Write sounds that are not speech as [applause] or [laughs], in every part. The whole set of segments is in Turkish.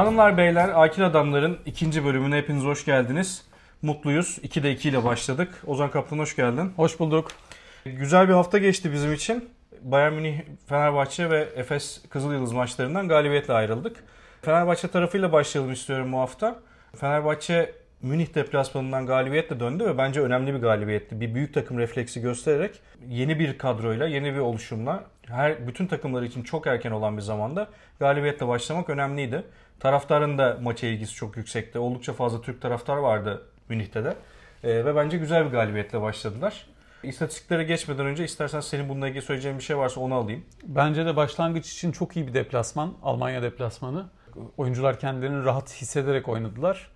Hanımlar beyler Akil Adamlar'ın ikinci bölümüne hepiniz hoş geldiniz. Mutluyuz. 2'de 2 ile başladık. Ozan Kaplan hoş geldin. Hoş bulduk. Güzel bir hafta geçti bizim için. Bayern Münih, Fenerbahçe ve Efes Kızılyıldız maçlarından galibiyetle ayrıldık. Fenerbahçe tarafıyla başlayalım istiyorum bu hafta. Fenerbahçe Münih deplasmanından galibiyetle döndü ve bence önemli bir galibiyetti. Bir büyük takım refleksi göstererek yeni bir kadroyla, yeni bir oluşumla her bütün takımlar için çok erken olan bir zamanda galibiyetle başlamak önemliydi. Taraftarın da maça ilgisi çok yüksekti. Oldukça fazla Türk taraftar vardı Münih'te de. Ee, ve bence güzel bir galibiyetle başladılar. İstatistiklere geçmeden önce istersen senin bununla ilgili söyleyeceğin bir şey varsa onu alayım. Bence de başlangıç için çok iyi bir deplasman. Almanya deplasmanı. Oyuncular kendilerini rahat hissederek oynadılar.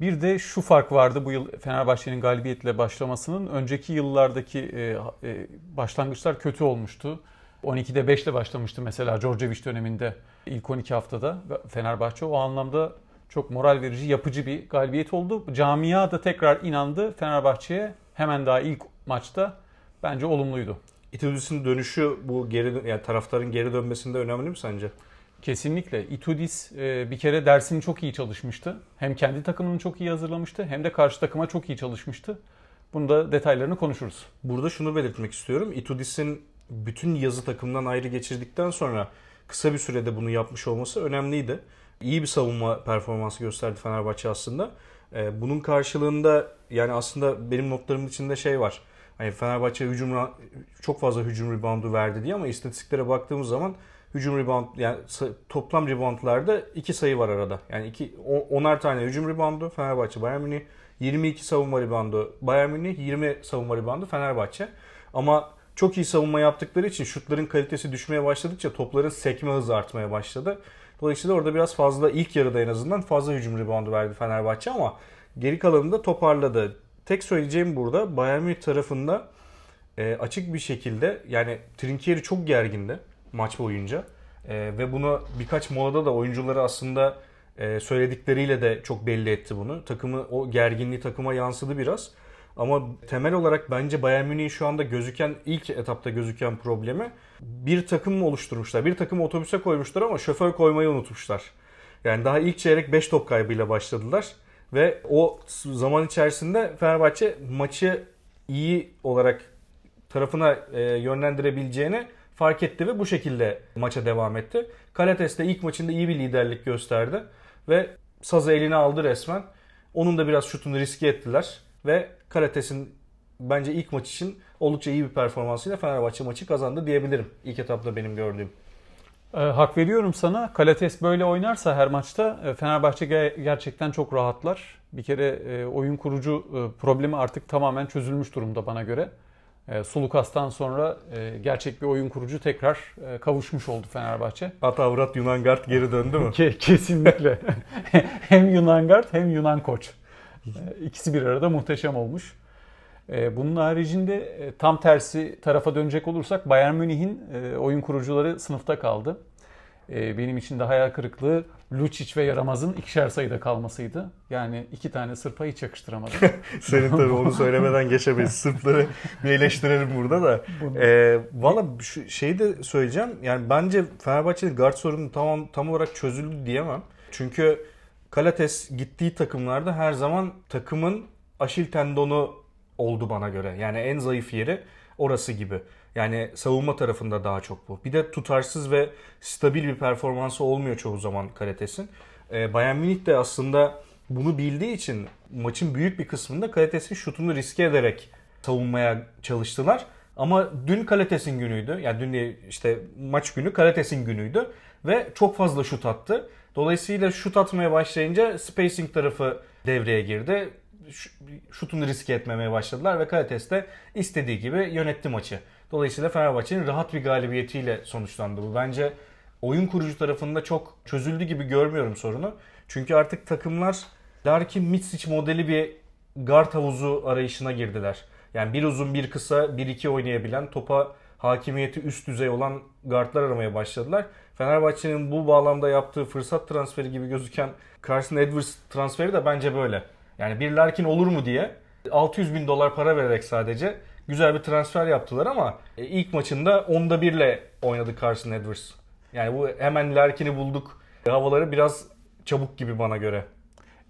Bir de şu fark vardı bu yıl Fenerbahçe'nin galibiyetle başlamasının. Önceki yıllardaki e, e, başlangıçlar kötü olmuştu. 12'de 5 ile başlamıştı mesela Djordjevic döneminde ilk 12 haftada Fenerbahçe. O anlamda çok moral verici, yapıcı bir galibiyet oldu. Camia da tekrar inandı Fenerbahçe'ye. Hemen daha ilk maçta bence olumluydu. İtudis'in dönüşü bu geri yani taraftarın geri dönmesinde önemli mi sence? Kesinlikle. Itudis e, bir kere dersini çok iyi çalışmıştı. Hem kendi takımını çok iyi hazırlamıştı hem de karşı takıma çok iyi çalışmıştı. Bunu da detaylarını konuşuruz. Burada şunu belirtmek istiyorum. Itudis'in bütün yazı takımdan ayrı geçirdikten sonra kısa bir sürede bunu yapmış olması önemliydi. İyi bir savunma performansı gösterdi Fenerbahçe aslında. E, bunun karşılığında yani aslında benim notlarımın içinde şey var. Hani Fenerbahçe hücum çok fazla hücum reboundu verdi diye ama istatistiklere baktığımız zaman hücum rebound yani toplam reboundlarda iki sayı var arada. Yani iki onar tane hücum reboundu Fenerbahçe Bayern Münih 22 savunma reboundu Bayern Münih 20 savunma reboundu Fenerbahçe. Ama çok iyi savunma yaptıkları için şutların kalitesi düşmeye başladıkça topların sekme hızı artmaya başladı. Dolayısıyla orada biraz fazla ilk yarıda en azından fazla hücum reboundu verdi Fenerbahçe ama geri kalanında toparladı. Tek söyleyeceğim burada Bayern Münih tarafında e, açık bir şekilde yani Trinkieri çok gergindi maç boyunca. E, ve bunu birkaç molada da oyuncuları aslında e, söyledikleriyle de çok belli etti bunu. Takımı o gerginliği takıma yansıdı biraz. Ama temel olarak bence Bayern Münih'in şu anda gözüken ilk etapta gözüken problemi bir takım mı oluşturmuşlar. Bir takım otobüse koymuşlar ama şoför koymayı unutmuşlar. Yani daha ilk çeyrek 5 top kaybıyla başladılar. Ve o zaman içerisinde Fenerbahçe maçı iyi olarak tarafına e, yönlendirebileceğini fark etti ve bu şekilde maça devam etti. Kalates de ilk maçında iyi bir liderlik gösterdi ve sazı eline aldı resmen. Onun da biraz şutunu riske ettiler ve Kalates'in bence ilk maç için oldukça iyi bir performansıyla Fenerbahçe maçı kazandı diyebilirim. İlk etapta benim gördüğüm. E, hak veriyorum sana. Kalates böyle oynarsa her maçta e, Fenerbahçe gerçekten çok rahatlar. Bir kere e, oyun kurucu e, problemi artık tamamen çözülmüş durumda bana göre. E, Sulukas'tan sonra e, gerçek bir oyun kurucu tekrar e, kavuşmuş oldu Fenerbahçe. Atavrat Yunan Guard geri döndü mü? Kesinlikle. [laughs] hem Yunan Guard hem Yunan koç. İkisi bir arada muhteşem olmuş. Bunun haricinde tam tersi tarafa dönecek olursak Bayern Münih'in oyun kurucuları sınıfta kaldı. Benim için de hayal kırıklığı Lucic ve Yaramaz'ın ikişer sayıda kalmasıydı. Yani iki tane Sırp'a hiç yakıştıramadım. [laughs] Senin tabii onu söylemeden geçemeyiz. Sırpları bir eleştirelim burada da. Ee, Valla şeyi de söyleyeceğim. Yani bence Fenerbahçe'nin guard sorunu tam, tam olarak çözüldü diyemem. Çünkü Kalates gittiği takımlarda her zaman takımın aşil tendonu oldu bana göre. Yani en zayıf yeri orası gibi. Yani savunma tarafında daha çok bu. Bir de tutarsız ve stabil bir performansı olmuyor çoğu zaman Karates'in. E, Bayern Münih de aslında bunu bildiği için maçın büyük bir kısmında Karates'in şutunu riske ederek savunmaya çalıştılar. Ama dün Kalates'in günüydü. Yani dün işte maç günü Kalates'in günüydü. Ve çok fazla şut attı. Dolayısıyla şut atmaya başlayınca spacing tarafı devreye girdi. Şutunu riske etmemeye başladılar ve Kalates de istediği gibi yönetti maçı. Dolayısıyla Fenerbahçe'nin rahat bir galibiyetiyle sonuçlandı bu. Bence oyun kurucu tarafında çok çözüldü gibi görmüyorum sorunu. Çünkü artık takımlar Larkin Mitsic modeli bir guard havuzu arayışına girdiler. Yani bir uzun bir kısa bir iki oynayabilen topa hakimiyeti üst düzey olan guardlar aramaya başladılar. Fenerbahçe'nin bu bağlamda yaptığı fırsat transferi gibi gözüken Carson Edwards transferi de bence böyle. Yani bir Larkin olur mu diye 600 bin dolar para vererek sadece güzel bir transfer yaptılar ama e, ilk maçında onda birle oynadı Carson Edwards. Yani bu hemen Larkin'i bulduk. Havaları biraz çabuk gibi bana göre.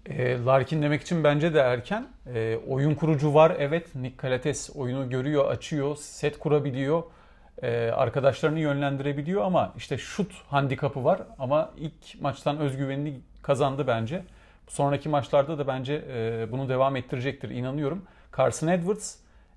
E, Larkin demek için bence de erken. E, oyun kurucu var evet. Nick Calates oyunu görüyor, açıyor, set kurabiliyor. E, arkadaşlarını yönlendirebiliyor ama işte şut handikapı var. Ama ilk maçtan özgüvenini kazandı bence. Sonraki maçlarda da bence e, bunu devam ettirecektir inanıyorum. Carson Edwards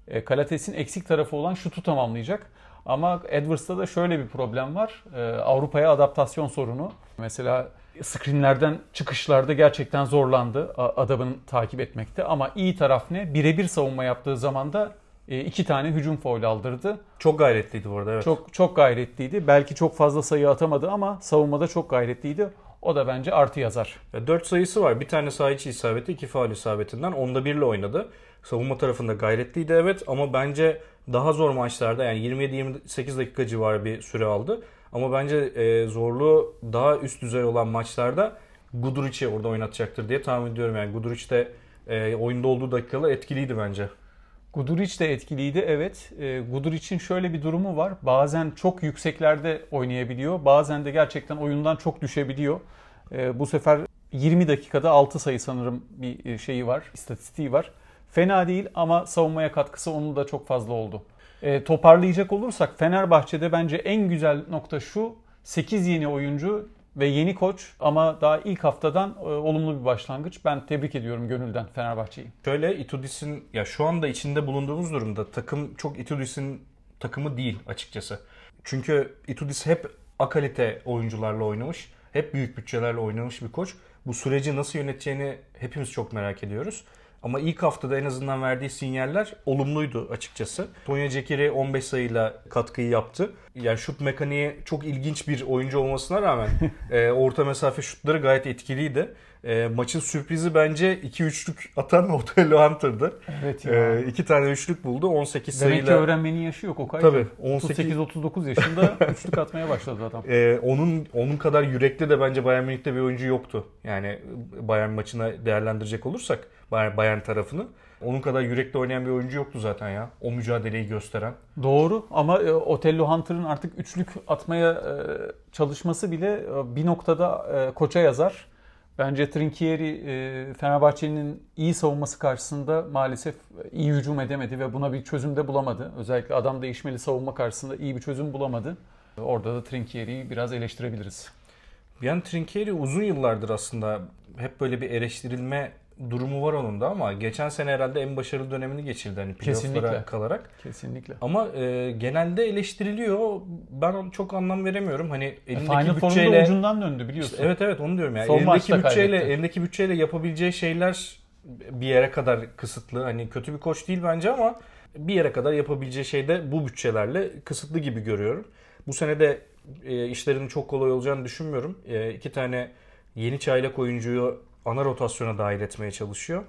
e, Kalates'in eksik tarafı olan şutu tamamlayacak. Ama Edwards'ta da şöyle bir problem var. E, Avrupa'ya adaptasyon sorunu. Mesela screenlerden çıkışlarda gerçekten zorlandı adamın takip etmekte. Ama iyi taraf ne? Birebir savunma yaptığı zaman da iki tane hücum foul aldırdı. Çok gayretliydi bu arada evet. Çok çok gayretliydi. Belki çok fazla sayı atamadı ama savunmada çok gayretliydi. O da bence artı yazar. 4 sayısı var. Bir tane saha içi isabeti, iki faal isabetinden. Onda birle oynadı. Savunma tarafında gayretliydi evet ama bence daha zor maçlarda yani 27-28 dakika civarı bir süre aldı. Ama bence e, zorluğu daha üst düzey olan maçlarda Guduric'i orada oynatacaktır diye tahmin ediyorum. Yani Guduric de e, oyunda olduğu dakikalar etkiliydi bence. Guduric de etkiliydi evet. E, Guduric'in şöyle bir durumu var. Bazen çok yükseklerde oynayabiliyor. Bazen de gerçekten oyundan çok düşebiliyor. E, bu sefer 20 dakikada 6 sayı sanırım bir e, şeyi var, istatistiği var. Fena değil ama savunmaya katkısı onun da çok fazla oldu. E, toparlayacak olursak Fenerbahçe'de bence en güzel nokta şu. 8 yeni oyuncu ve yeni koç ama daha ilk haftadan e, olumlu bir başlangıç. Ben tebrik ediyorum gönülden Fenerbahçe'yi. Şöyle Itudis'in ya şu anda içinde bulunduğumuz durumda takım çok Itudis'in takımı değil açıkçası. Çünkü Itudis hep akalite oyuncularla oynamış. Hep büyük bütçelerle oynamış bir koç. Bu süreci nasıl yöneteceğini hepimiz çok merak ediyoruz. Ama ilk haftada en azından verdiği sinyaller olumluydu açıkçası. Tonya Cekiri 15 sayıyla katkıyı yaptı. Yani şut mekaniği çok ilginç bir oyuncu olmasına rağmen [laughs] e, orta mesafe şutları gayet etkiliydi. E, maçın sürprizi bence 2-3'lük atan [laughs] Otello Hunter'dı. Evet ya. E, iki tane üçlük buldu 18 Demek sayıyla. Demek ki öğrenmenin yaşı yok Okay. Tabii. 38-39 yaşında [laughs] üçlük atmaya başladı adam. E, onun onun kadar yürekli de bence Bayern Münih'te bir oyuncu yoktu. Yani Bayern maçına değerlendirecek olursak. Bayern tarafını. Onun kadar yürekli oynayan bir oyuncu yoktu zaten ya. O mücadeleyi gösteren. Doğru ama e, Otello Hunter'ın artık üçlük atmaya e, çalışması bile e, bir noktada koça yazar. Bence Trinkieri Fenerbahçe'nin iyi savunması karşısında maalesef iyi hücum edemedi ve buna bir çözüm de bulamadı. Özellikle adam değişmeli savunma karşısında iyi bir çözüm bulamadı. Orada da Trinkieri'yi biraz eleştirebiliriz. Yani Trinkieri uzun yıllardır aslında hep böyle bir eleştirilme durumu var onun da ama geçen sene herhalde en başarılı dönemini geçirdi hani playoff'lara kalarak. Kesinlikle. Ama e, genelde eleştiriliyor. Ben çok anlam veremiyorum. Hani e, elindeki Final bütçeyle ucundan döndü biliyorsun. İşte, evet evet onu diyorum yani. Son elindeki bütçeyle kaybetti. elindeki bütçeyle yapabileceği şeyler bir yere kadar kısıtlı. Hani kötü bir koç değil bence ama bir yere kadar yapabileceği şey de bu bütçelerle kısıtlı gibi görüyorum. Bu sene de e, işlerinin çok kolay olacağını düşünmüyorum. E, iki tane yeni çaylak oyuncuyu ana rotasyona dahil etmeye çalışıyor.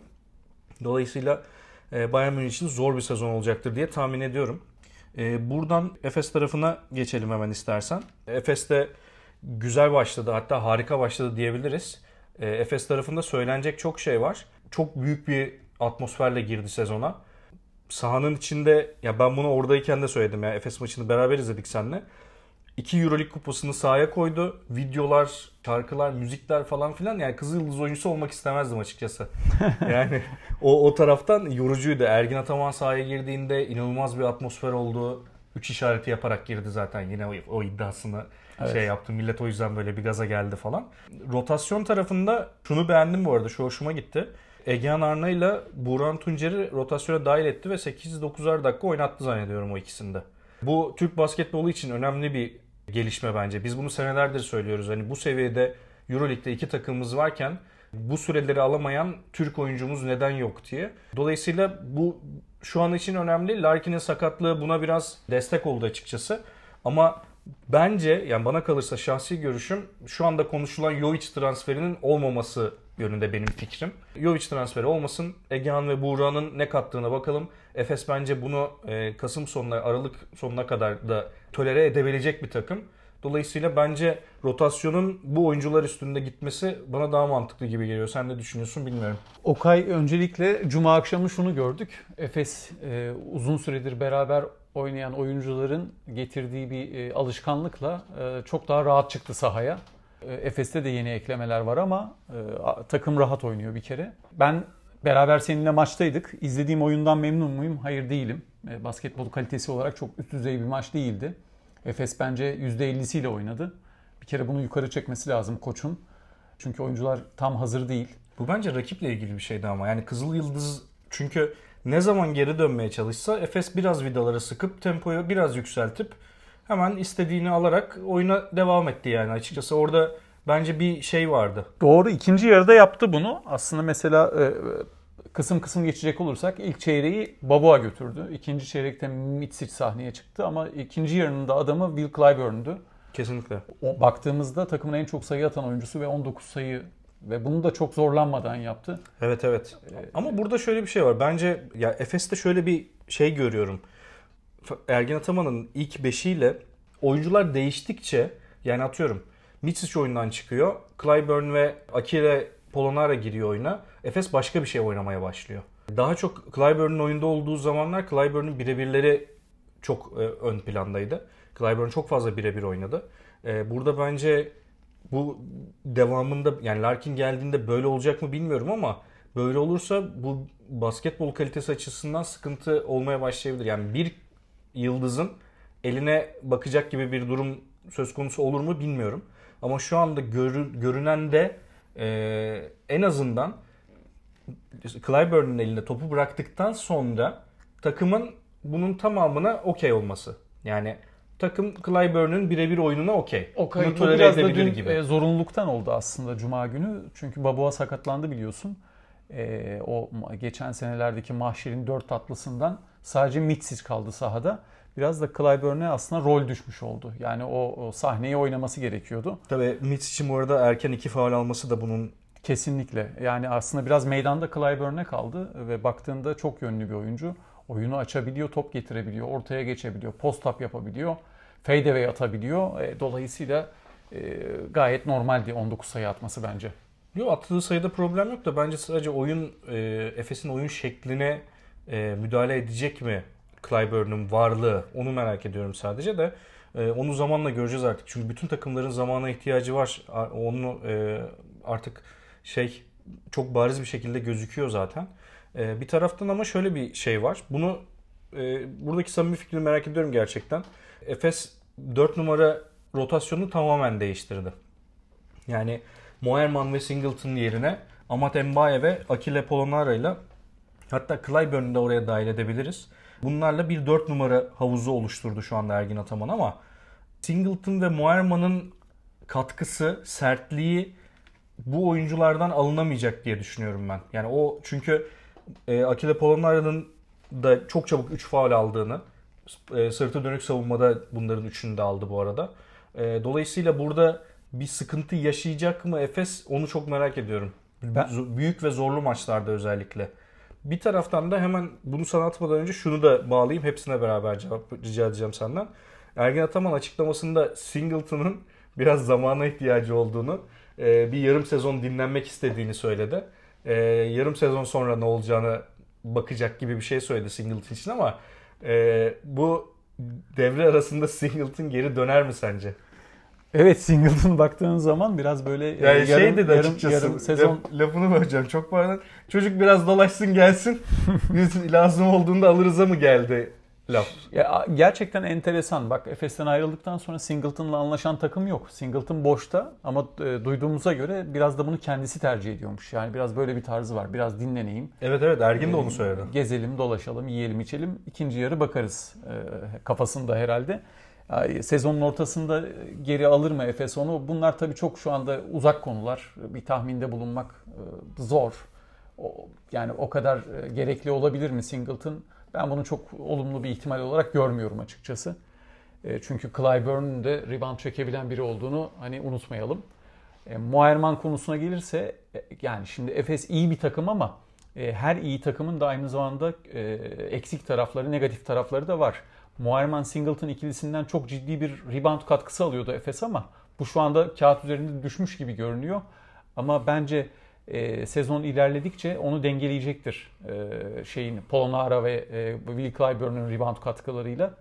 Dolayısıyla e, Bayern Münih için zor bir sezon olacaktır diye tahmin ediyorum. E, buradan Efes tarafına geçelim hemen istersen. Efes de güzel başladı hatta harika başladı diyebiliriz. E, Efes tarafında söylenecek çok şey var. Çok büyük bir atmosferle girdi sezona. Sahanın içinde ya ben bunu oradayken de söyledim ya Efes maçını beraber izledik seninle. 2 Euroleague kupasını sahaya koydu. Videolar, şarkılar, müzikler falan filan. Yani Kızıl Yıldız oyuncusu olmak istemezdim açıkçası. [laughs] yani o, o taraftan yorucuydu. Ergin Ataman sahaya girdiğinde inanılmaz bir atmosfer oldu. Üç işareti yaparak girdi zaten yine o, o iddiasını evet. şey yaptı. Millet o yüzden böyle bir gaza geldi falan. Rotasyon tarafında şunu beğendim bu arada. Şu hoşuma gitti. Egehan Arna ile Buran Tuncer'i rotasyona dahil etti ve 8-9'ar dakika oynattı zannediyorum o ikisinde. Bu Türk basketbolu için önemli bir gelişme bence. Biz bunu senelerdir söylüyoruz. Hani bu seviyede EuroLeague'de iki takımımız varken bu süreleri alamayan Türk oyuncumuz neden yok diye. Dolayısıyla bu şu an için önemli. Larkin'in sakatlığı buna biraz destek oldu açıkçası. Ama bence yani bana kalırsa şahsi görüşüm şu anda konuşulan Jovic transferinin olmaması yönünde benim fikrim. Jovic transferi olmasın. Egehan ve Buğra'nın ne kattığına bakalım. Efes bence bunu e, Kasım sonuna, Aralık sonuna kadar da tolere edebilecek bir takım. Dolayısıyla bence rotasyonun bu oyuncular üstünde gitmesi bana daha mantıklı gibi geliyor. Sen ne düşünüyorsun bilmiyorum. Okay öncelikle Cuma akşamı şunu gördük. Efes e, uzun süredir beraber oynayan oyuncuların getirdiği bir e, alışkanlıkla e, çok daha rahat çıktı sahaya. E, Efes'te de yeni eklemeler var ama e, takım rahat oynuyor bir kere. Ben beraber seninle maçtaydık. İzlediğim oyundan memnun muyum? Hayır değilim. E, basketbol kalitesi olarak çok üst düzey bir maç değildi. Efes bence %50'siyle oynadı. Bir kere bunu yukarı çekmesi lazım koçun. Çünkü oyuncular tam hazır değil. Bu bence rakiple ilgili bir şeydi ama. Yani Kızıl Yıldız çünkü ne zaman geri dönmeye çalışsa Efes biraz vidaları sıkıp tempoyu biraz yükseltip hemen istediğini alarak oyuna devam etti yani açıkçası. Orada bence bir şey vardı. Doğru ikinci yarıda yaptı bunu. Aslında mesela e, kısım kısım geçecek olursak ilk çeyreği Babua götürdü. İkinci çeyrekte Mitsic sahneye çıktı ama ikinci yarının da adamı Will Clyburn'du. Kesinlikle. O, baktığımızda takımın en çok sayı atan oyuncusu ve 19 sayı ve bunu da çok zorlanmadan yaptı. Evet evet. Ama burada şöyle bir şey var. Bence ya Efes'te şöyle bir şey görüyorum. Ergin Ataman'ın ilk beşiyle oyuncular değiştikçe yani atıyorum Mitsic oyundan çıkıyor. Clyburn ve Akire Polonara giriyor oyuna. Efes başka bir şey oynamaya başlıyor. Daha çok Clyburn'un oyunda olduğu zamanlar Clyburn'un birebirleri çok e, ön plandaydı. Clyburn çok fazla birebir oynadı. E, burada bence bu devamında yani Larkin geldiğinde böyle olacak mı bilmiyorum ama böyle olursa bu basketbol kalitesi açısından sıkıntı olmaya başlayabilir. Yani bir yıldızın eline bakacak gibi bir durum söz konusu olur mu bilmiyorum. Ama şu anda görü, görünen de e, en azından Clyburn'un elinde topu bıraktıktan sonra takımın bunun tamamına okey olması. Yani takım Clyburn'un birebir oyununa okey. Okay. Bunu tolere biraz da dün gibi. E, zorunluluktan oldu aslında Cuma günü. Çünkü Babua sakatlandı biliyorsun. E, o geçen senelerdeki mahşerin dört tatlısından sadece Mitsic kaldı sahada. Biraz da Clyburn'e aslında rol düşmüş oldu. Yani o, o sahneyi oynaması gerekiyordu. Tabii Mitsic'in bu arada erken iki faal alması da bunun Kesinlikle. Yani aslında biraz meydanda Clyburn'e kaldı ve baktığında çok yönlü bir oyuncu. Oyunu açabiliyor, top getirebiliyor, ortaya geçebiliyor, post-up yapabiliyor fadeaway atabiliyor. E, dolayısıyla e, gayet normaldi 19 sayı atması bence. Yok attığı sayıda problem yok da bence sadece oyun e, Efes'in oyun şekline e, müdahale edecek mi Clyburn'un varlığı onu merak ediyorum sadece de e, onu zamanla göreceğiz artık. Çünkü bütün takımların zamana ihtiyacı var. Onu e, artık şey çok bariz bir şekilde gözüküyor zaten. E, bir taraftan ama şöyle bir şey var. Bunu e, buradaki samimi fikrini merak ediyorum gerçekten. Efes 4 numara rotasyonu tamamen değiştirdi. Yani Moerman ve Singleton yerine Amat Mbaye ve Akile Polonara ile hatta Clyburn'u da oraya dahil edebiliriz. Bunlarla bir 4 numara havuzu oluşturdu şu anda Ergin Ataman ama Singleton ve Moerman'ın katkısı, sertliği bu oyunculardan alınamayacak diye düşünüyorum ben. Yani o çünkü e, Akile Polonara'nın da çok çabuk 3 faul aldığını e, sırtı dönük savunmada bunların üçünü de aldı bu arada. E, dolayısıyla burada bir sıkıntı yaşayacak mı Efes onu çok merak ediyorum. Ben... Büyük ve zorlu maçlarda özellikle. Bir taraftan da hemen bunu sana atmadan önce şunu da bağlayayım. Hepsine beraber cevap rica edeceğim senden. Ergin Ataman açıklamasında Singleton'ın [laughs] biraz zamana ihtiyacı olduğunu, e, bir yarım sezon dinlenmek istediğini söyledi. E, yarım sezon sonra ne olacağını bakacak gibi bir şey söyledi Singleton için ama e, bu devre arasında [laughs] Singleton geri döner mi sence? Evet Singleton baktığın zaman biraz böyle yani yarım, şey dedi yarım, yarım sezon lafını böleceğim çok pardon. Çocuk biraz dolaşsın gelsin. [laughs] Biz lazım olduğunda alırız'a mı geldi laf. Ya, gerçekten enteresan. Bak Efes'ten ayrıldıktan sonra Singleton'la anlaşan takım yok. Singleton boşta ama e, duyduğumuza göre biraz da bunu kendisi tercih ediyormuş. Yani biraz böyle bir tarzı var. Biraz dinleneyim. Evet evet Ergin de onu söyledi. E, gezelim, dolaşalım, yiyelim, içelim. İkinci yarı bakarız e, kafasında herhalde. Sezonun ortasında geri alır mı Efes onu? Bunlar tabii çok şu anda uzak konular. Bir tahminde bulunmak e, zor. Yani o kadar e, gerekli olabilir mi Singleton? Ben bunu çok olumlu bir ihtimal olarak görmüyorum açıkçası. E, çünkü Clyburn'un de rebound çekebilen biri olduğunu hani unutmayalım. E, Moerman konusuna gelirse e, yani şimdi Efes iyi bir takım ama e, her iyi takımın da aynı zamanda e, eksik tarafları, negatif tarafları da var. Moerman Singleton ikilisinden çok ciddi bir rebound katkısı alıyordu Efes ama bu şu anda kağıt üzerinde düşmüş gibi görünüyor. Ama bence e, sezon ilerledikçe onu dengeleyecektir e, şeyin Polonara ve e, Will Clyburn'un rebound katkılarıyla.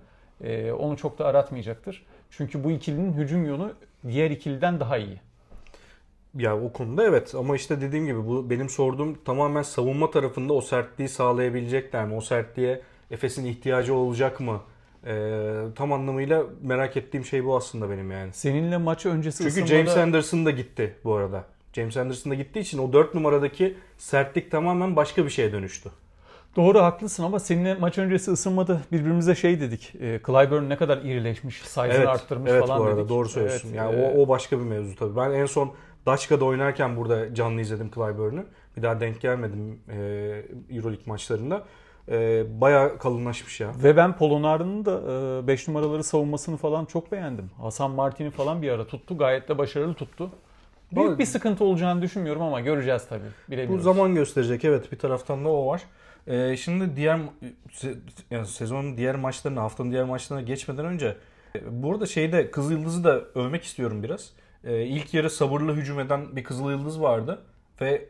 E, onu çok da aratmayacaktır. Çünkü bu ikilinin hücum yolu diğer ikiliden daha iyi. Ya o konuda evet ama işte dediğim gibi bu benim sorduğum tamamen savunma tarafında o sertliği sağlayabilecekler mi? O sertliğe Efes'in ihtiyacı olacak mı? Ee, tam anlamıyla merak ettiğim şey bu aslında benim yani. Seninle maç öncesi Çünkü ısınmada... James Anderson da gitti bu arada. James Anderson da gittiği için o 4 numaradaki sertlik tamamen başka bir şeye dönüştü. Doğru haklısın ama seninle maç öncesi ısınmada birbirimize şey dedik. E, Clyburn ne kadar irileşmiş, size'ını evet, arttırmış evet, falan bu arada dedik. doğru söylüyorsun. Evet, yani e, o, o başka bir mevzu tabii. Ben en son Daçka'da oynarken burada canlı izledim Clyburn'u. Bir daha denk gelmedim e, Euroleague maçlarında. E, bayağı kalınlaşmış ya. Ve ben Polonar'ın da 5 numaraları savunmasını falan çok beğendim. Hasan Martin'i falan bir ara tuttu. Gayet de başarılı tuttu. Büyük Doğru. bir sıkıntı olacağını düşünmüyorum ama göreceğiz tabii. Bu Bilemiyoruz. zaman gösterecek evet bir taraftan da o var. E, şimdi diğer yani sezonun diğer maçlarına, haftanın diğer maçlarına geçmeden önce e, bu arada şeyde Kızıl Yıldız'ı da övmek istiyorum biraz. E, ilk yarı sabırlı hücum eden bir Kızıl Yıldız vardı ve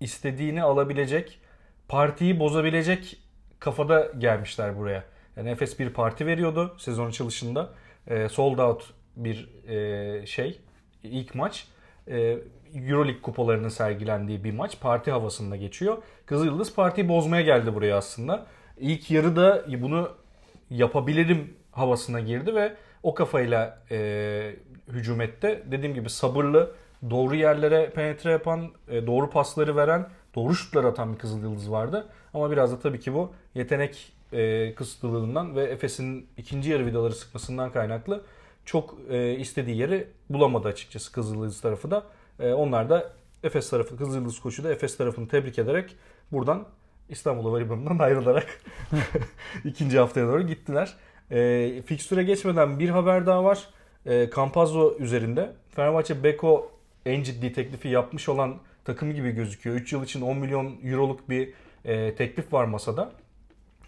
istediğini alabilecek, partiyi bozabilecek kafada gelmişler buraya. Yani Efes bir parti veriyordu sezon açılışında. E, sold out bir e, şey ilk maç. E, Euroleague kupalarının sergilendiği bir maç. Parti havasında geçiyor. Kızıl Yıldız partiyi bozmaya geldi buraya aslında. İlk yarıda bunu yapabilirim havasına girdi ve o kafayla e, hücum etti. Dediğim gibi sabırlı, doğru yerlere penetre yapan, e, doğru pasları veren, doğru şutlar atan bir Kızıl Yıldız vardı. Ama biraz da tabii ki bu yetenek e, kısıtlılığından ve Efes'in ikinci yarı vidaları sıkmasından kaynaklı çok e, istediği yeri bulamadı açıkçası Kızıl Yıldız tarafı da. E, onlar da Efes tarafı, Kızıl Yıldız koçu da Efes tarafını tebrik ederek buradan İstanbul Havalimanı'ndan [laughs] ayrılarak [laughs] ikinci haftaya doğru gittiler. E, fikstüre geçmeden bir haber daha var. E, Campazzo üzerinde. Fenerbahçe Beko en ciddi teklifi yapmış olan takım gibi gözüküyor. 3 yıl için 10 milyon euroluk bir e, teklif var masada.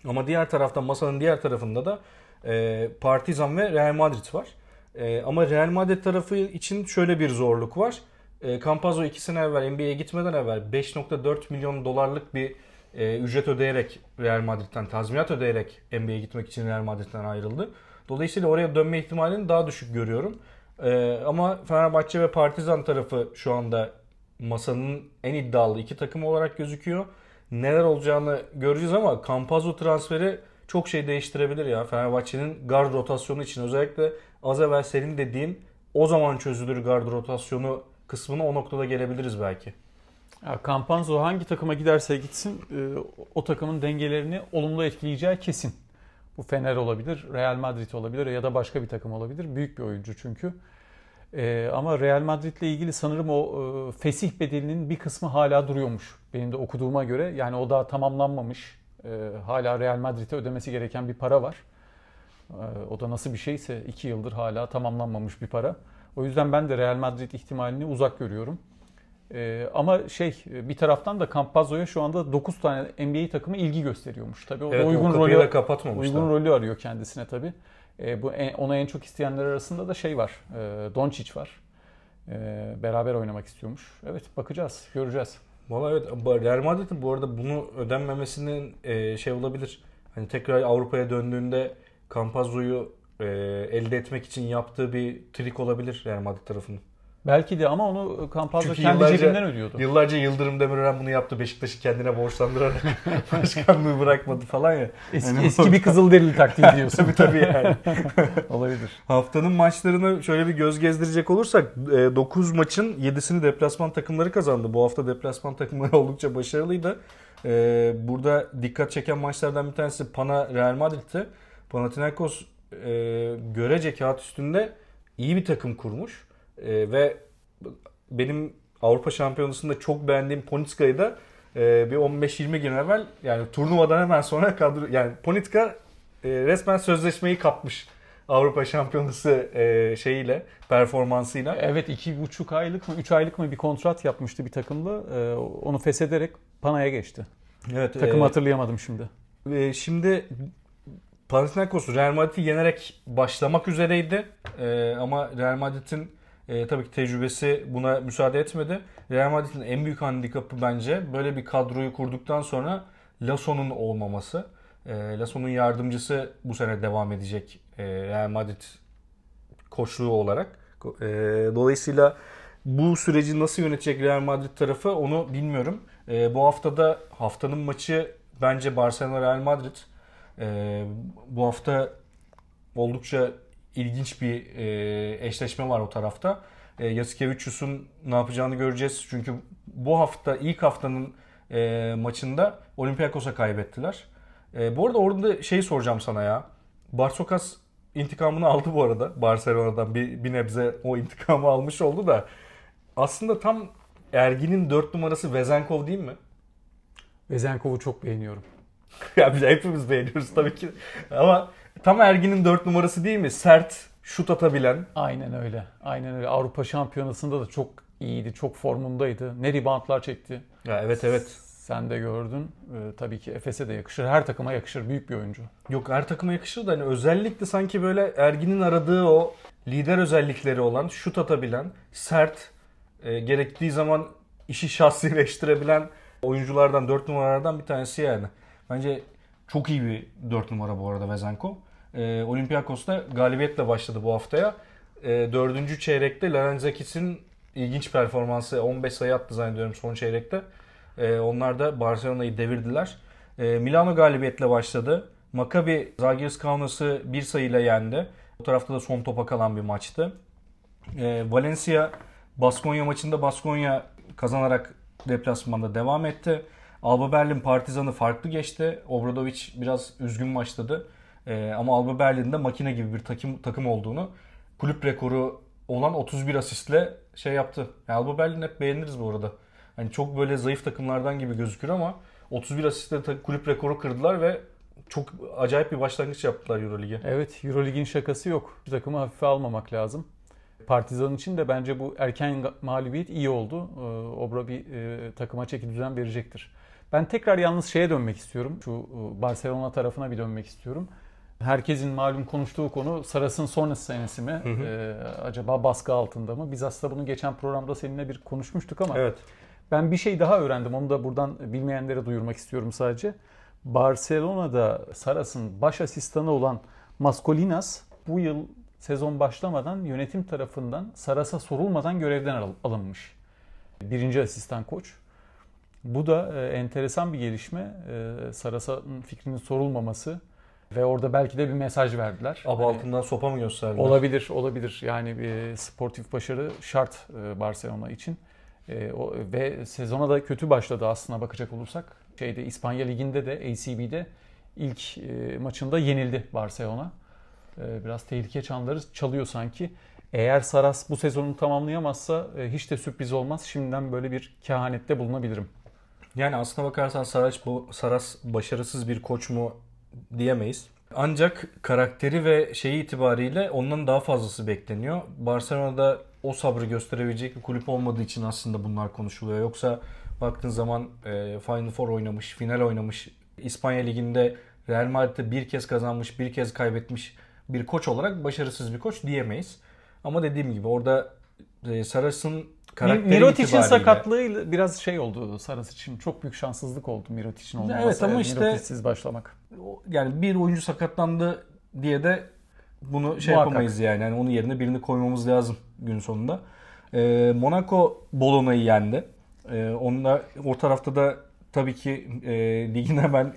Ama diğer taraftan masanın diğer tarafında da e, Partizan ve Real Madrid var. E, ama Real Madrid tarafı için şöyle bir zorluk var. E, Campazzo 2 sene evvel NBA'ye gitmeden evvel 5.4 milyon dolarlık bir e, ücret ödeyerek Real Madrid'den tazminat ödeyerek NBA'ye gitmek için Real Madrid'den ayrıldı. Dolayısıyla oraya dönme ihtimalini daha düşük görüyorum. E, ama Fenerbahçe ve Partizan tarafı şu anda masanın en iddialı iki takım olarak gözüküyor. Neler olacağını göreceğiz ama Campazzo transferi çok şey değiştirebilir ya. Fenerbahçe'nin guard rotasyonu için özellikle az evvel senin dediğin o zaman çözülür guard rotasyonu kısmına o noktada gelebiliriz belki. Ya, Campanzo hangi takıma giderse gitsin e, o takımın dengelerini olumlu etkileyeceği kesin. Bu Fener olabilir, Real Madrid olabilir ya da başka bir takım olabilir. Büyük bir oyuncu çünkü. E, ama Real Madrid ile ilgili sanırım o e, fesih bedelinin bir kısmı hala duruyormuş. Benim de okuduğuma göre. Yani o daha tamamlanmamış. E, hala Real Madrid'e ödemesi gereken bir para var. E, o da nasıl bir şeyse 2 yıldır hala tamamlanmamış bir para. O yüzden ben de Real Madrid ihtimalini uzak görüyorum. Ee, ama şey bir taraftan da Campazzo'ya şu anda 9 tane NBA takımı ilgi gösteriyormuş. Tabii o da Evet, uygun o rolü da kapatmamışlar. uygun rolü arıyor kendisine tabii. Ee, bu en, ona en çok isteyenler arasında da şey var. E, Doncic var. E, beraber oynamak istiyormuş. Evet bakacağız, göreceğiz. Valla evet Real Madrid'in bu arada bunu ödenmemesinin e, şey olabilir. Hani tekrar Avrupa'ya döndüğünde Campazzo'yu e, elde etmek için yaptığı bir trik olabilir Real Madrid tarafının. Belki de ama onu Campazzo Çünkü kendi yıllarca- cebinden ödüyordu. Yıllarca Yıldırım Demirören bunu yaptı. Beşiktaş'ı kendine borçlandırarak [laughs] başkanlığı bırakmadı falan ya. Eski, Yani- eski bir Kızılderili taktiği diyorsun. [laughs] tabii tabii yani. [laughs] Olabilir. Haftanın maçlarını şöyle bir göz gezdirecek olursak 9 maçın 7'sini deplasman takımları kazandı. Bu hafta deplasman takımları oldukça başarılıydı. E, Burada dikkat çeken maçlardan bir tanesi Pana Real Madrid'ti. Panathinaikos e, görece kağıt üstünde iyi bir takım kurmuş. E, Ve benim Avrupa Şampiyonası'nda çok beğendiğim Ponitska'yı da e, bir 15-20 gün evvel yani turnuvadan hemen sonra kadro yani Ponitka e, resmen sözleşmeyi kapmış. Avrupa Şampiyonası e, şeyiyle, performansıyla. Evet iki buçuk aylık mı, üç aylık mı bir kontrat yapmıştı bir takımla. Ee, onu feshederek Pana'ya geçti. Evet. Takımı e, hatırlayamadım şimdi. e, şimdi Panathinaikos Real Madrid'i yenerek başlamak üzereydi. E, ama Real Madrid'in e, tabii ki tecrübesi buna müsaade etmedi. Real Madrid'in en büyük handikapı bence böyle bir kadroyu kurduktan sonra Lasso'nun olmaması. E, Lasso'nun yardımcısı bu sene devam edecek e, Real Madrid koçluğu olarak. E, dolayısıyla bu süreci nasıl yönetecek Real Madrid tarafı onu bilmiyorum. E, bu haftada haftanın maçı bence Barcelona Real Madrid. E, bu hafta oldukça ilginç bir e, eşleşme var o tarafta. E, Yasikevicius'un ne yapacağını göreceğiz. Çünkü bu hafta ilk haftanın e, maçında Olympiakos'a kaybettiler. E, bu arada orada şey soracağım sana ya. Barsokas intikamını aldı bu arada. Barcelona'dan bir, bir nebze o intikamı almış oldu da. Aslında tam Ergin'in 4 numarası Vezenkov değil mi? Vezenkov'u çok beğeniyorum. [laughs] ya biz hepimiz beğeniyoruz tabii ki. Ama tam Ergin'in 4 numarası değil mi? Sert, şut atabilen. Aynen öyle. Aynen öyle. Avrupa Şampiyonası'nda da çok iyiydi. Çok formundaydı. Ne reboundlar çekti. Ya evet evet. Sen de gördün. Ee, tabii ki Efes'e de yakışır. Her takıma yakışır. Büyük bir oyuncu. Yok her takıma yakışır da hani özellikle sanki böyle Ergin'in aradığı o lider özellikleri olan, şut atabilen, sert, e, gerektiği zaman işi şahsileştirebilen oyunculardan, 4 numaralardan bir tanesi yani. Bence çok iyi bir 4 numara bu arada Vezenko. E, Olympiakos'ta galibiyetle başladı bu haftaya. E, dördüncü çeyrekte Larenzakis'in ilginç performansı 15 sayı attı zannediyorum son çeyrekte. E, onlar da Barcelona'yı devirdiler. E, Milano galibiyetle başladı. Maccabi Zalgiris Kaunas'ı bir sayıyla yendi. Bu tarafta da son topa kalan bir maçtı. E, Valencia Baskonya maçında Baskonya kazanarak deplasmanda devam etti. Alba Berlin Partizan'ı farklı geçti. Obradovic biraz üzgün başladı. E, ama Alba Berlin'de makine gibi bir takım takım olduğunu kulüp rekoru olan 31 asistle şey yaptı. Yani Alba Berlin hep beğeniriz bu arada. Hani çok böyle zayıf takımlardan gibi gözükür ama 31 asistle kulüp rekoru kırdılar ve çok acayip bir başlangıç yaptılar Eurolig'e. Evet Eurolig'in şakası yok. Bir takımı hafife almamak lazım. Partizan için de bence bu erken mağlubiyet iyi oldu. Ee, Obra bir e, takıma çeki düzen verecektir. Ben tekrar yalnız şeye dönmek istiyorum. Şu e, Barcelona tarafına bir dönmek istiyorum. Herkesin malum konuştuğu konu Saras'ın sonrası senesi mi? Hı hı. Ee, acaba baskı altında mı? Biz aslında bunu geçen programda seninle bir konuşmuştuk ama evet. ben bir şey daha öğrendim. Onu da buradan bilmeyenlere duyurmak istiyorum sadece. Barcelona'da Saras'ın baş asistanı olan Mascolinas bu yıl sezon başlamadan yönetim tarafından Saras'a sorulmadan görevden alınmış. Birinci asistan koç. Bu da e, enteresan bir gelişme. E, Saras'ın fikrinin sorulmaması ve orada belki de bir mesaj verdiler. Aba hani, altından sopa mı gösterdiler? Olabilir, olabilir. Yani bir sportif başarı şart e, Barcelona için. Ve sezona da kötü başladı aslına bakacak olursak. Şeyde İspanya Ligi'nde de ACB'de ilk maçında yenildi Barcelona. Biraz tehlike çanları çalıyor sanki. Eğer Saras bu sezonu tamamlayamazsa hiç de sürpriz olmaz. Şimdiden böyle bir kehanette bulunabilirim. Yani aslına bakarsan Saras, bu, Saras başarısız bir koç mu diyemeyiz. Ancak karakteri ve şeyi itibariyle ondan daha fazlası bekleniyor. Barcelona'da o sabrı gösterebilecek bir kulüp olmadığı için aslında bunlar konuşuluyor. Yoksa baktığın zaman e, Final Four oynamış, final oynamış, İspanya Ligi'nde Real Madrid'de bir kez kazanmış, bir kez kaybetmiş bir koç olarak başarısız bir koç diyemeyiz. Ama dediğim gibi orada Saras'ın karakteri Mirotic'in sakatlığı biraz şey oldu Saras için. Çok büyük şanssızlık oldu Mirotic'in olmaması. Evet ama işte Mirotic'siz başlamak. Yani bir oyuncu sakatlandı diye de bunu şey Muhakkak. yapamayız yani. yani. Onun yerine birini koymamız lazım gün sonunda. Ee, Monaco Bolona'yı yendi. Ee, onunla o tarafta da tabii ki e, ligin hemen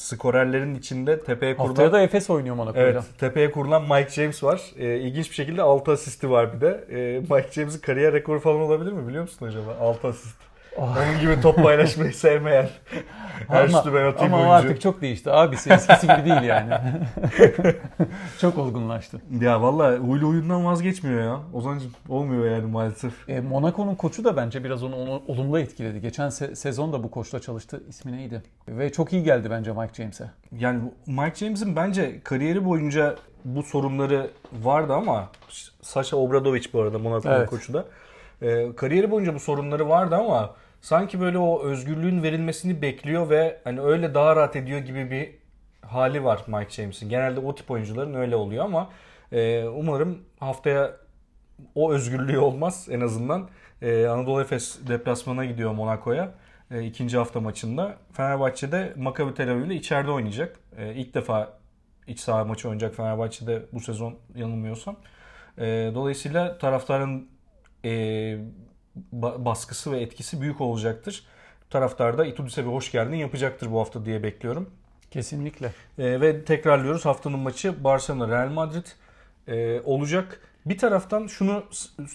skorerlerin içinde tepeye kurulan... Haftaya da Efes oynuyor Monaco'yla. Evet, tepeye kurulan Mike James var. Ee, ilginç bir şekilde 6 asisti var bir de. Ee, Mike James'in kariyer rekoru falan olabilir mi biliyor musun acaba? 6 asist. Oh. Onun gibi top paylaşmayı sevmeyen. [laughs] Her ama, ben atayım ama oyuncu. artık çok değişti. Abisi eskisi gibi değil yani. [laughs] çok olgunlaştı. Ya valla huylu huyundan vazgeçmiyor ya. Ozancım olmuyor yani maalesef. E, Monaco'nun koçu da bence biraz onu, onu olumlu etkiledi. Geçen se- sezon da bu koçla çalıştı. İsmi neydi? Ve çok iyi geldi bence Mike James'e. Yani Mike James'in bence kariyeri boyunca bu sorunları vardı ama Sasha Obradovic bu arada Monaco'nun evet. koçu da. E, kariyeri boyunca bu sorunları vardı ama sanki böyle o özgürlüğün verilmesini bekliyor ve hani öyle daha rahat ediyor gibi bir hali var Mike James'in. Genelde o tip oyuncuların öyle oluyor ama e, umarım haftaya o özgürlüğü olmaz en azından. E, Anadolu Efes deplasmana gidiyor Monaco'ya e, ikinci hafta maçında. Fenerbahçe'de Maccabi Tel Aviv içeride oynayacak. E, ilk defa iç saha maçı oynayacak Fenerbahçe'de bu sezon yanılmıyorsam. E, dolayısıyla taraftarın e, baskısı ve etkisi büyük olacaktır. Taraftar da Itudis'e bir hoş geldin yapacaktır bu hafta diye bekliyorum. Kesinlikle. E, ve tekrarlıyoruz haftanın maçı Barcelona Real Madrid e, olacak. Bir taraftan şunu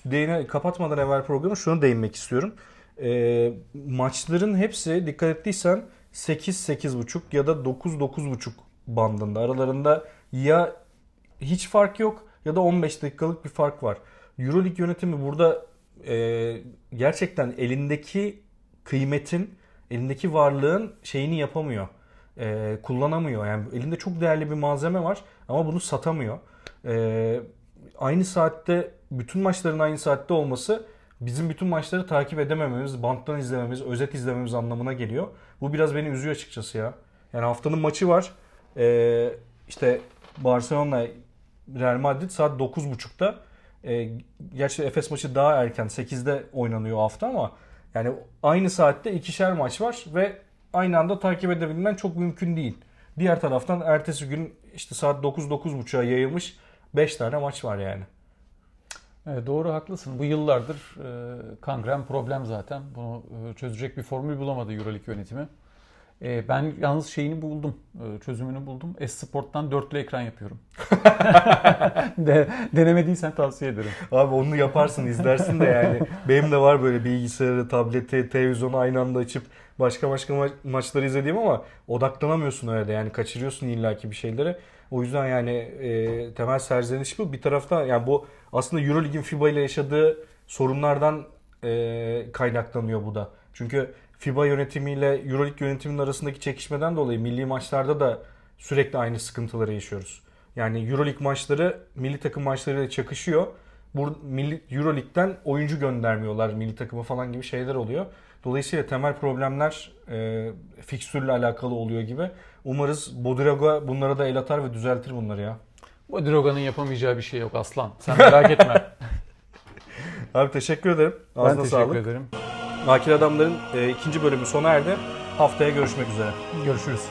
değine kapatmadan evvel programı şunu değinmek istiyorum. E, maçların hepsi dikkat ettiysen 8-8.5 ya da 9-9.5 bandında. Aralarında ya hiç fark yok ya da 15 dakikalık bir fark var. Euroleague yönetimi burada e, gerçekten elindeki kıymetin, elindeki varlığın şeyini yapamıyor. E, kullanamıyor. Yani elinde çok değerli bir malzeme var ama bunu satamıyor. E, aynı saatte bütün maçların aynı saatte olması bizim bütün maçları takip edemememiz, banttan izlememiz, özet izlememiz anlamına geliyor. Bu biraz beni üzüyor açıkçası ya. Yani haftanın maçı var. Ee, işte Barcelona Real Madrid saat 9.30'da. Ee, gerçi Efes maçı daha erken 8'de oynanıyor hafta ama yani aynı saatte ikişer maç var ve aynı anda takip edebilmen çok mümkün değil. Diğer taraftan ertesi gün işte saat 9-9.30'a yayılmış 5 tane maç var yani. Evet, doğru haklısın. Bu yıllardır e, kangren problem zaten. Bunu e, çözecek bir formül bulamadı Euroleague yönetimi. E, ben yalnız şeyini buldum. E, çözümünü buldum. S-Sport'tan dörtlü ekran yapıyorum. [laughs] de, denemediysen tavsiye ederim. Abi onu yaparsın izlersin de yani. Benim de var böyle bilgisayarı, tableti, televizyonu aynı anda açıp başka başka ma- maçları izlediğim ama odaklanamıyorsun öyle. Yani kaçırıyorsun illaki bir şeyleri. O yüzden yani e, temel serzeniş bu. Bir tarafta yani bu aslında Euroleague'in FIBA ile yaşadığı sorunlardan e, kaynaklanıyor bu da. Çünkü FIBA yönetimiyle Euroleague yönetiminin arasındaki çekişmeden dolayı milli maçlarda da sürekli aynı sıkıntıları yaşıyoruz. Yani Euroleague maçları milli takım maçlarıyla çakışıyor. Bu milli Euroleague'den oyuncu göndermiyorlar milli takımı falan gibi şeyler oluyor. Dolayısıyla temel problemler e, fikstürle alakalı oluyor gibi. Umarız Bodiroga bunlara da el atar ve düzeltir bunları ya. Bodiroga'nın yapamayacağı bir şey yok aslan. Sen merak etme. [laughs] Abi teşekkür ederim. Ağzına ben teşekkür sağlık. ederim. Akil Adamların e, ikinci bölümü sona erdi. Haftaya görüşmek üzere. Görüşürüz.